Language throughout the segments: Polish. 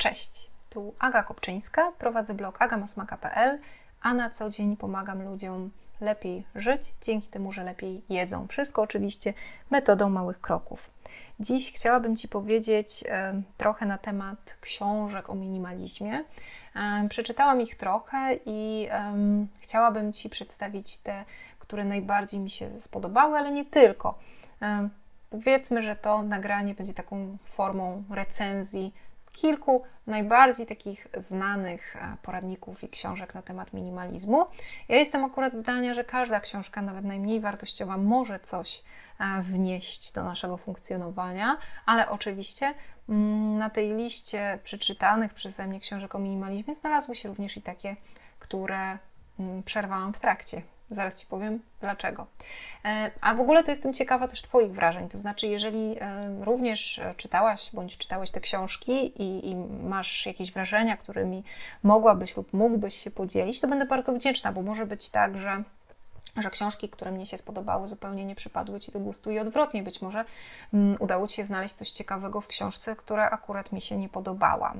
Cześć, tu Aga Kopczyńska, prowadzę blog agamasmaka.pl, a na co dzień pomagam ludziom lepiej żyć, dzięki temu, że lepiej jedzą. Wszystko oczywiście metodą małych kroków. Dziś chciałabym Ci powiedzieć e, trochę na temat książek o minimalizmie. E, przeczytałam ich trochę i chciałabym Ci przedstawić te, które najbardziej mi się spodobały, ale nie tylko. E, powiedzmy, że to nagranie będzie taką formą recenzji kilku najbardziej takich znanych e, poradników i książek na temat minimalizmu. Ja jestem akurat zdania, że każda książka, nawet najmniej wartościowa, może coś e, wnieść do naszego funkcjonowania, ale oczywiście mm, na tej liście przeczytanych przeze mnie książek o minimalizmie znalazły się również i takie, które mm, przerwałam w trakcie Zaraz Ci powiem dlaczego. E, a w ogóle to jestem ciekawa też Twoich wrażeń. To znaczy, jeżeli e, również czytałaś bądź czytałeś te książki i, i masz jakieś wrażenia, którymi mogłabyś lub mógłbyś się podzielić, to będę bardzo wdzięczna, bo może być tak, że że książki, które mnie się spodobały, zupełnie nie przypadły Ci do gustu i odwrotnie, być może um, udało Ci się znaleźć coś ciekawego w książce, która akurat mi się nie podobała.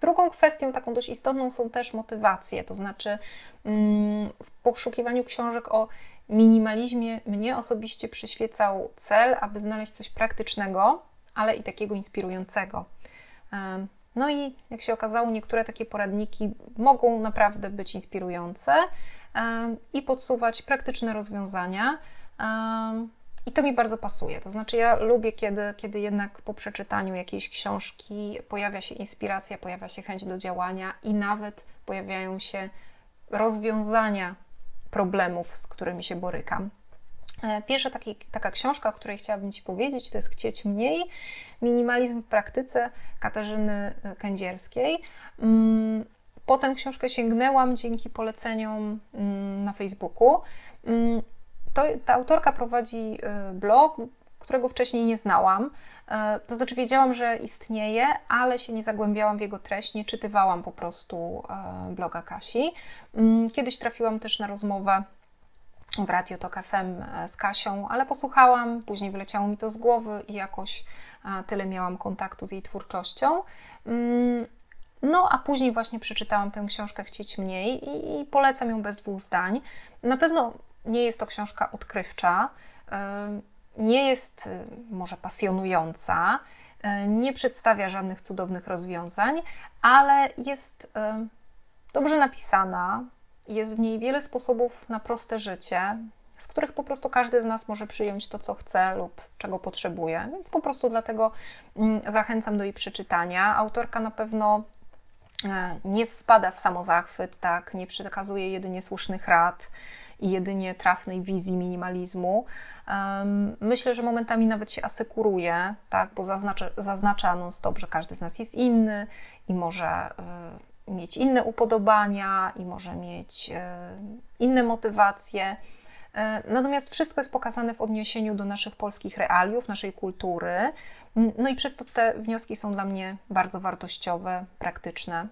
Drugą kwestią, taką dość istotną, są też motywacje, to znaczy mm, w poszukiwaniu książek o minimalizmie mnie osobiście przyświecał cel, aby znaleźć coś praktycznego, ale i takiego inspirującego. No i jak się okazało, niektóre takie poradniki mogą naprawdę być inspirujące i podsuwać praktyczne rozwiązania. I to mi bardzo pasuje. To znaczy, ja lubię, kiedy, kiedy jednak po przeczytaniu jakiejś książki pojawia się inspiracja, pojawia się chęć do działania i nawet pojawiają się rozwiązania problemów, z którymi się borykam. E, pierwsza taki, taka książka, o której chciałabym Ci powiedzieć, to jest Chcieć Mniej, Minimalizm w praktyce Katarzyny e, Kędzierskiej. Mm, Potem książkę sięgnęłam dzięki poleceniom mm, na Facebooku. To, ta autorka prowadzi y, blog, którego wcześniej nie znałam. Y, to znaczy, wiedziałam, że istnieje, ale się nie zagłębiałam w jego treść, nie czytywałam po prostu y, bloga Kasi. Mm, kiedyś trafiłam też na rozmowę w Radio Tok FM z Kasią, ale posłuchałam, później wyleciało mi to z głowy i jakoś tyle miałam kontaktu z jej twórczością. Mm, no, a później właśnie przeczytałam tę książkę Chcieć Mniej i, i polecam ją bez dwóch zdań. Na pewno nie jest to książka odkrywcza, nie jest y, może pasjonująca, y, nie przedstawia żadnych cudownych rozwiązań, ale jest dobrze napisana. Jest w niej wiele sposobów na proste życie, z których po prostu każdy z nas może przyjąć to, co chce lub czego potrzebuje. Więc po prostu dlatego mm, zachęcam do jej przeczytania. Autorka na pewno nie wpada w samozachwyt, tak, nie przekazuje jedynie słusznych rad i jedynie trafnej wizji minimalizmu. Myślę, że momentami nawet się asekuruje, tak, bo zaznacza, zaznacza non-stop, że każdy z nas jest inny i może y, mieć inne upodobania i może mieć y, inne motywacje. Y, natomiast wszystko jest pokazane w odniesieniu do naszych polskich realiów, naszej kultury. No i przez to te wnioski są dla mnie bardzo wartościowe, praktyczne.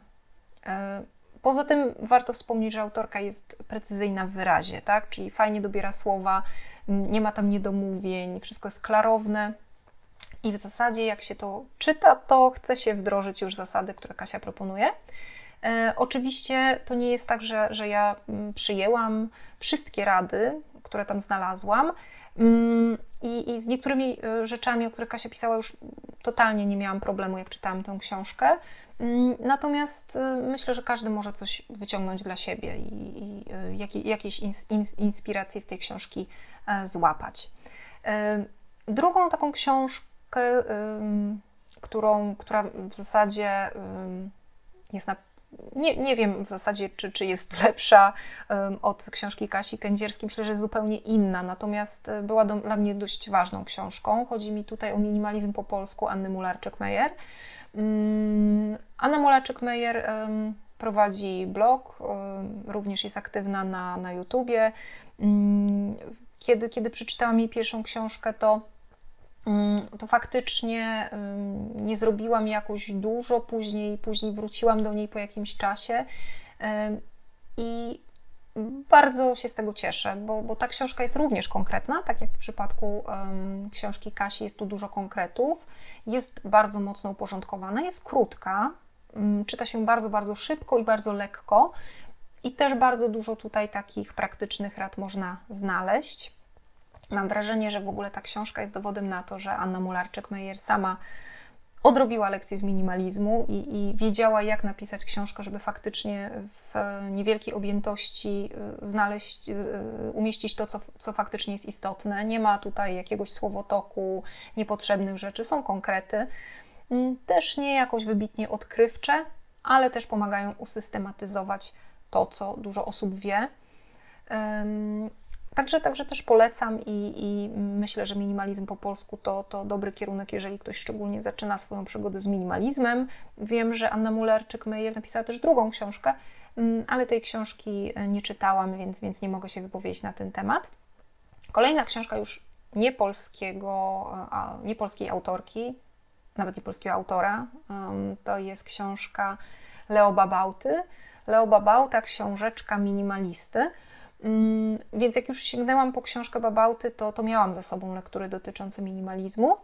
Poza tym warto wspomnieć, że autorka jest precyzyjna w wyrazie, tak? czyli fajnie dobiera słowa, nie ma tam niedomówień, wszystko jest klarowne. I w zasadzie, jak się to czyta, to chce się wdrożyć już zasady, które Kasia proponuje. E, oczywiście to nie jest tak, że, że ja przyjęłam wszystkie rady, które tam znalazłam. I, I, z niektórymi e, rzeczami, o których Kasia pisała, już totalnie nie miałam problemu, jak czytałam tę książkę. Mm, natomiast y, myślę, że każdy może coś wyciągnąć dla siebie i, i y, jakieś inspiracje z tej książki e, złapać. E, drugą taką książkę, którą, która w zasadzie jest na nie, nie wiem w zasadzie, czy, czy jest lepsza od książki Kasi Kędzierskiej. Myślę, że jest zupełnie inna, natomiast była do, dla mnie dość ważną książką. Chodzi mi tutaj o minimalizm po polsku Anny Mularczyk-Meyer. Mm, Anna Molaczyk-Meyer prowadzi blog, również jest aktywna na, na YouTubie. Mm, kiedy, kiedy przeczytałam jej pierwszą książkę, to, mm, to faktycznie nie zrobiłam jakoś, dużo, później, później wróciłam do niej po jakimś czasie i bardzo się z tego cieszę, bo, bo ta książka jest również konkretna, tak jak w przypadku um, książki Kasi, jest tu dużo konkretów, jest bardzo mocno uporządkowana, jest krótka, um, czyta się bardzo, bardzo szybko i bardzo lekko, i też bardzo dużo tutaj takich praktycznych rad można znaleźć. Mam wrażenie, że w ogóle ta książka jest dowodem na to, że Anna Mularczyk-Meyer sama odrobiła lekcję z minimalizmu i, i, wiedziała, jak napisać książkę, żeby faktycznie w niewielkiej objętości y, znaleźć, y, umieścić to, co, co faktycznie jest istotne. Nie ma tutaj jakiegoś słowotoku, niepotrzebnych rzeczy, są konkrety. Mm, też nie jakoś wybitnie odkrywcze, ale też pomagają usystematyzować to, co dużo osób wie. Także, także też polecam i, i, myślę, że minimalizm po polsku to, to dobry kierunek, jeżeli ktoś szczególnie zaczyna swoją przygodę z minimalizmem. Wiem, że Anna Mulerczyk-Meyer napisała też drugą książkę, mm, ale tej książki e, nie czytałam, więc, więc nie mogę się wypowiedzieć na ten temat. Kolejna książka już nie polskiego, nie polskiej autorki, nawet nie polskiego autora, to jest książka Leo Babauty. Leo Babauta, książeczka minimalisty. Mm, więc jak już sięgnęłam po książkę Babauty, to, to miałam za sobą lektury dotyczące minimalizmu.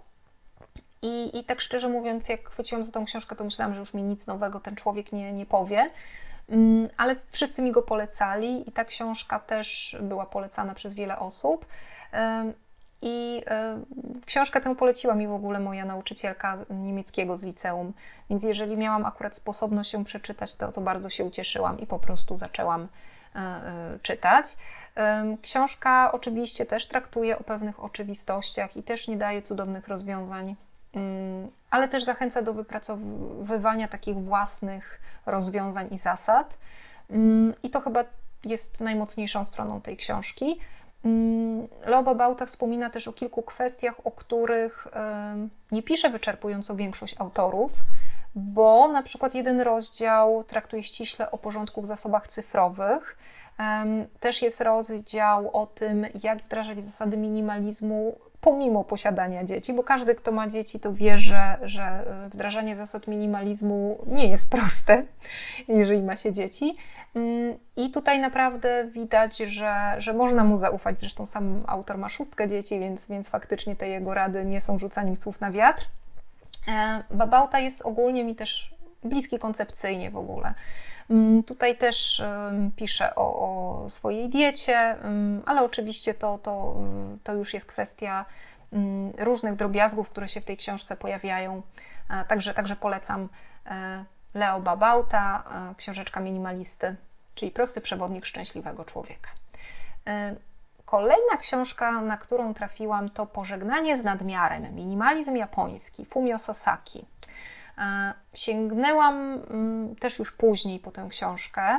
I, I tak szczerze mówiąc, jak chwyciłam za tą książkę, to myślałam, że już mi nic nowego ten człowiek nie, nie powie. Mm, ale wszyscy mi go polecali i ta książka też była polecana przez wiele osób. I książkę tę poleciła mi w ogóle moja nauczycielka niemieckiego z liceum, więc jeżeli miałam akurat sposobność ją przeczytać, to, to bardzo się ucieszyłam i po prostu zaczęłam czytać. Książka oczywiście też traktuje o pewnych oczywistościach i też nie daje cudownych rozwiązań, mm, ale też zachęca do wypracowywania takich własnych rozwiązań i zasad. Mm, I to chyba jest najmocniejszą stroną tej książki. Mm, Leo Babauta wspomina też o kilku kwestiach, o których nie pisze wyczerpująco większość autorów, bo na przykład jeden rozdział traktuje ściśle o porządku w zasobach cyfrowych. Też jest rozdział o tym, jak wdrażać zasady minimalizmu pomimo posiadania dzieci, bo każdy, kto ma dzieci, to wie, że, że e, wdrażanie zasad minimalizmu nie jest proste, jeżeli ma się dzieci. Mm, I tutaj naprawdę widać, że, że można mu zaufać. Zresztą sam autor ma szóstkę dzieci, więc, więc faktycznie te jego rady nie są rzucaniem słów na wiatr. E, Babauta jest ogólnie mi też bliski koncepcyjnie w ogóle. Mm, tutaj też piszę o, o swojej diecie, ale oczywiście to, to, to już jest kwestia różnych drobiazgów, które się w tej książce pojawiają. E, także, także polecam e, Leo Babauta, książeczka minimalisty, czyli prosty przewodnik szczęśliwego człowieka. Kolejna książka, na którą trafiłam, to Pożegnanie z nadmiarem minimalizm japoński Fumio Sasaki. E, sięgnęłam mm, też już później po tę książkę.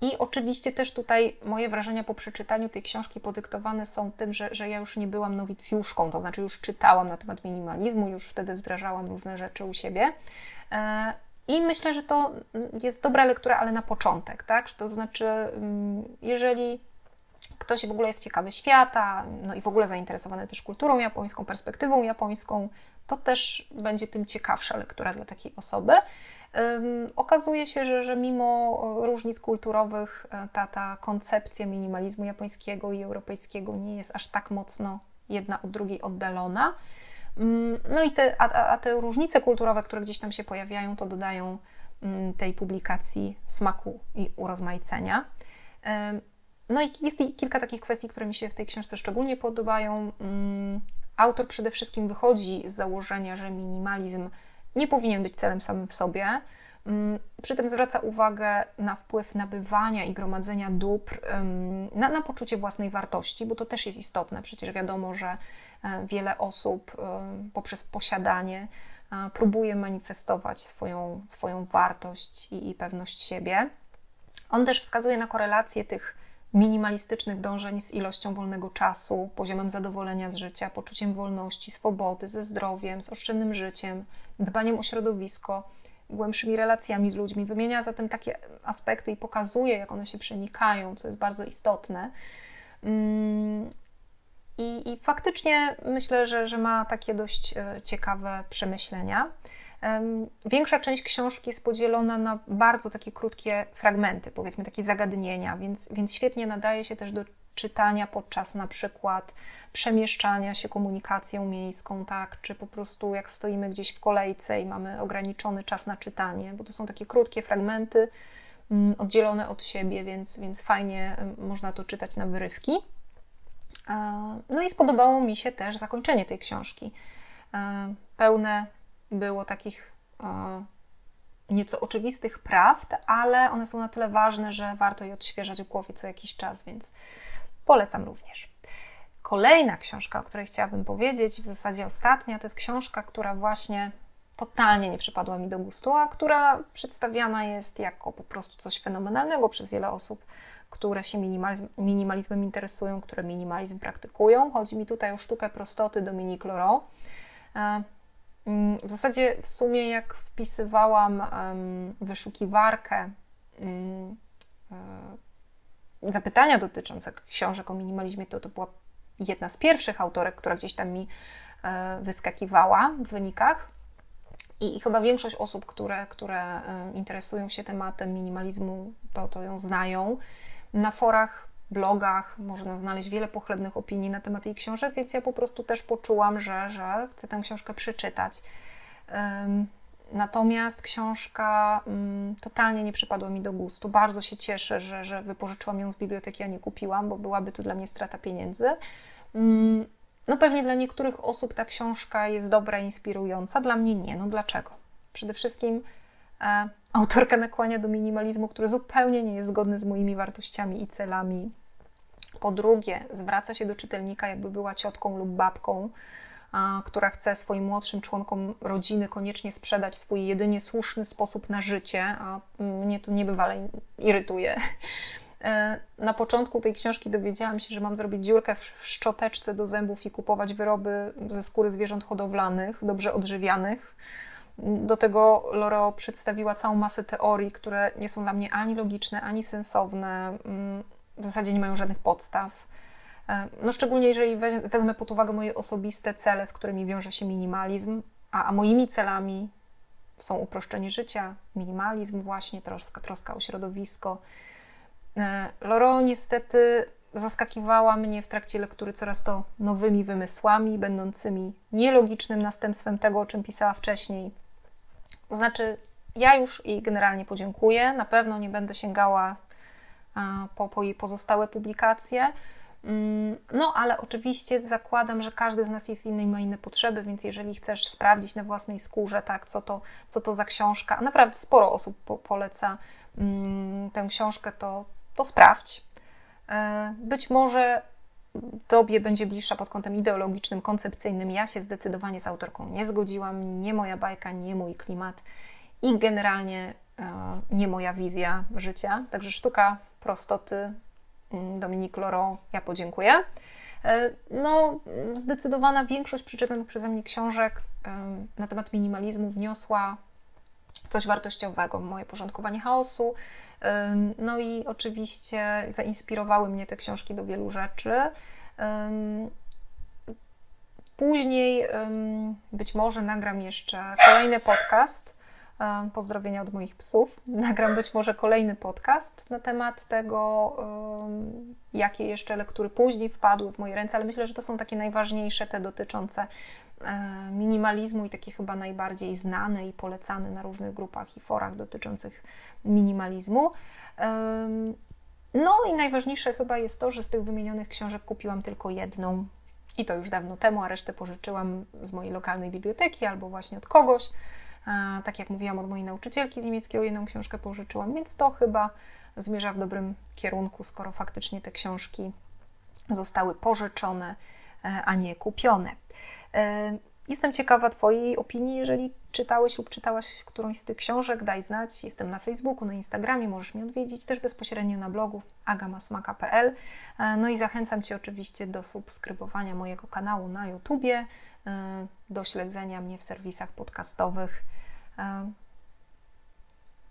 I oczywiście też tutaj moje wrażenia po przeczytaniu tej książki podyktowane są tym, że, że ja już nie byłam nowicjuszką, to znaczy już czytałam na temat minimalizmu, już wtedy wdrażałam różne rzeczy u siebie. E, I myślę, że to jest dobra lektura, ale na początek, tak? To znaczy, mm, jeżeli ktoś w ogóle jest ciekawy świata, no i w ogóle zainteresowany też kulturą japońską, perspektywą japońską, to też będzie tym ciekawsza lektura dla takiej osoby. Okazuje się, że, że mimo różnic kulturowych e, ta, ta koncepcja minimalizmu japońskiego i europejskiego nie jest aż tak mocno jedna od drugiej oddalona. Um, no i te, a, a, te różnice kulturowe, które gdzieś tam się pojawiają, to dodają um, tej publikacji smaku i urozmaicenia. No i jest kilka takich kwestii, które mi się w tej książce szczególnie podobają. Mm, autor przede wszystkim wychodzi z założenia, że minimalizm nie powinien być celem samym w sobie. Mm, przy tym zwraca uwagę na wpływ nabywania i gromadzenia dóbr, na, na poczucie własnej wartości, bo to też jest istotne. Przecież wiadomo, że e, wiele osób poprzez posiadanie e, próbuje manifestować swoją, swoją wartość i, i pewność siebie. On też wskazuje na korelację tych minimalistycznych dążeń z ilością wolnego czasu, poziomem zadowolenia z życia, poczuciem wolności, swobody, ze zdrowiem, z oszczędnym życiem, dbaniem o środowisko, głębszymi relacjami z ludźmi. Wymienia zatem takie aspekty i pokazuje, jak one się przenikają, co jest bardzo istotne. Mm, I, i faktycznie myślę, że, że ma takie dość e, ciekawe przemyślenia. Większa część książki jest podzielona na bardzo takie krótkie fragmenty, powiedzmy takie zagadnienia, więc, więc świetnie nadaje się też do czytania podczas na przykład przemieszczania się komunikacją miejską, tak, czy po prostu jak stoimy gdzieś w kolejce i mamy ograniczony czas na czytanie, bo to są takie krótkie fragmenty mm, oddzielone od siebie, więc, więc fajnie można to czytać na wyrywki. No i spodobało mi się też zakończenie tej książki. Pełne było takich nieco oczywistych prawd, ale one są na tyle ważne, że warto je odświeżać w głowie co jakiś czas, więc polecam również. Kolejna książka, o której chciałabym powiedzieć, w zasadzie ostatnia, to jest książka, która właśnie totalnie nie przypadła mi do gustu, a która przedstawiana jest jako po prostu coś fenomenalnego przez wiele osób, które się minimalizm, minimalizmem interesują, które minimalizm praktykują. Chodzi mi tutaj o sztukę prostoty Dominique Leroux. E, mm, w zasadzie w sumie jak wpisywałam wyszukiwarkę mm, e, zapytania dotyczące książek o minimalizmie, to to była jedna z pierwszych autorek, która gdzieś tam mi e, wyskakiwała w wynikach. I, chyba większość osób, które, które interesują się tematem minimalizmu, to, to ją znają. Na forach, blogach można znaleźć wiele pochlebnych opinii na temat jej książek, więc ja po prostu też poczułam, że, że chcę tę książkę przeczytać. Natomiast książka um, totalnie nie przypadła mi do gustu. Bardzo się cieszę, że, że wypożyczyłam ją z biblioteki, a nie kupiłam, bo byłaby to dla mnie strata pieniędzy. Um, no pewnie dla niektórych osób ta książka jest dobra, inspirująca, dla mnie nie. No dlaczego? Przede wszystkim e, autorka nakłania do minimalizmu, który zupełnie nie jest zgodny z moimi wartościami i celami. Po drugie, zwraca się do czytelnika, jakby była ciotką lub babką, która chce swoim młodszym członkom rodziny koniecznie sprzedać swój jedynie słuszny sposób na życie, a mnie to niebywale irytuje. E, na początku tej książki dowiedziałam się, że mam zrobić dziurkę w szczoteczce do zębów i kupować wyroby ze skóry zwierząt hodowlanych, dobrze odżywianych. Do tego Loro przedstawiła całą masę teorii, które nie są dla mnie ani logiczne, ani sensowne, mm, w zasadzie nie mają żadnych podstaw. E, no szczególnie jeżeli wezmę pod uwagę moje osobiste cele, z którymi wiąże się minimalizm, a, a moimi celami są uproszczenie życia, minimalizm właśnie, troska, troska o środowisko. E, Loro niestety zaskakiwała mnie w trakcie lektury coraz to nowymi wymysłami, będącymi nielogicznym następstwem tego, o czym pisała wcześniej. To znaczy, ja już jej generalnie podziękuję. Na pewno nie będę sięgała po, po jej pozostałe publikacje. Mm, no, ale oczywiście zakładam, że każdy z nas jest inny i ma inne potrzeby, więc jeżeli chcesz sprawdzić na własnej skórze, tak, co to, co to za książka, a naprawdę sporo osób po, poleca mm, tę książkę, to, to sprawdź. E, być może Tobie będzie bliższa pod kątem ideologicznym, koncepcyjnym. Ja się zdecydowanie z autorką nie zgodziłam, nie moja bajka, nie mój klimat i generalnie e, nie moja wizja życia. Także sztuka prostoty mm, Dominique Loro, ja podziękuję. E, no, zdecydowana większość przeczytanych przeze mnie książek na temat minimalizmu wniosła coś wartościowego, moje porządkowanie chaosu, no i oczywiście zainspirowały mnie te książki do wielu rzeczy. Później być może nagram jeszcze kolejny podcast. Pozdrowienia od moich psów. Nagram być może kolejny podcast na temat tego, jakie jeszcze lektury później wpadły w moje ręce, ale myślę, że to są takie najważniejsze, te dotyczące e, minimalizmu i takie chyba najbardziej znane i polecane na różnych grupach i forach dotyczących minimalizmu. No i najważniejsze chyba jest to, że z tych wymienionych książek kupiłam tylko jedną i to już dawno temu, a resztę pożyczyłam z mojej lokalnej biblioteki albo właśnie od kogoś. Tak jak mówiłam, od mojej nauczycielki z niemieckiego jedną książkę pożyczyłam, więc to chyba zmierza w dobrym kierunku, skoro faktycznie te książki zostały pożyczone, e, a nie kupione. E, Jestem ciekawa Twojej opinii, jeżeli czytałeś lub czytałaś którąś z tych książek, daj znać. Jestem na Facebooku, na Instagramie, możesz mnie odwiedzić też bezpośrednio na blogu agamasmaka.pl. E, no i zachęcam Cię oczywiście do subskrybowania mojego kanału na YouTubie, e, do śledzenia mnie w serwisach podcastowych.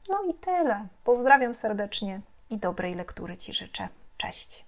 No i tyle. Pozdrawiam serdecznie i dobrej lektury Ci życzę. Cześć.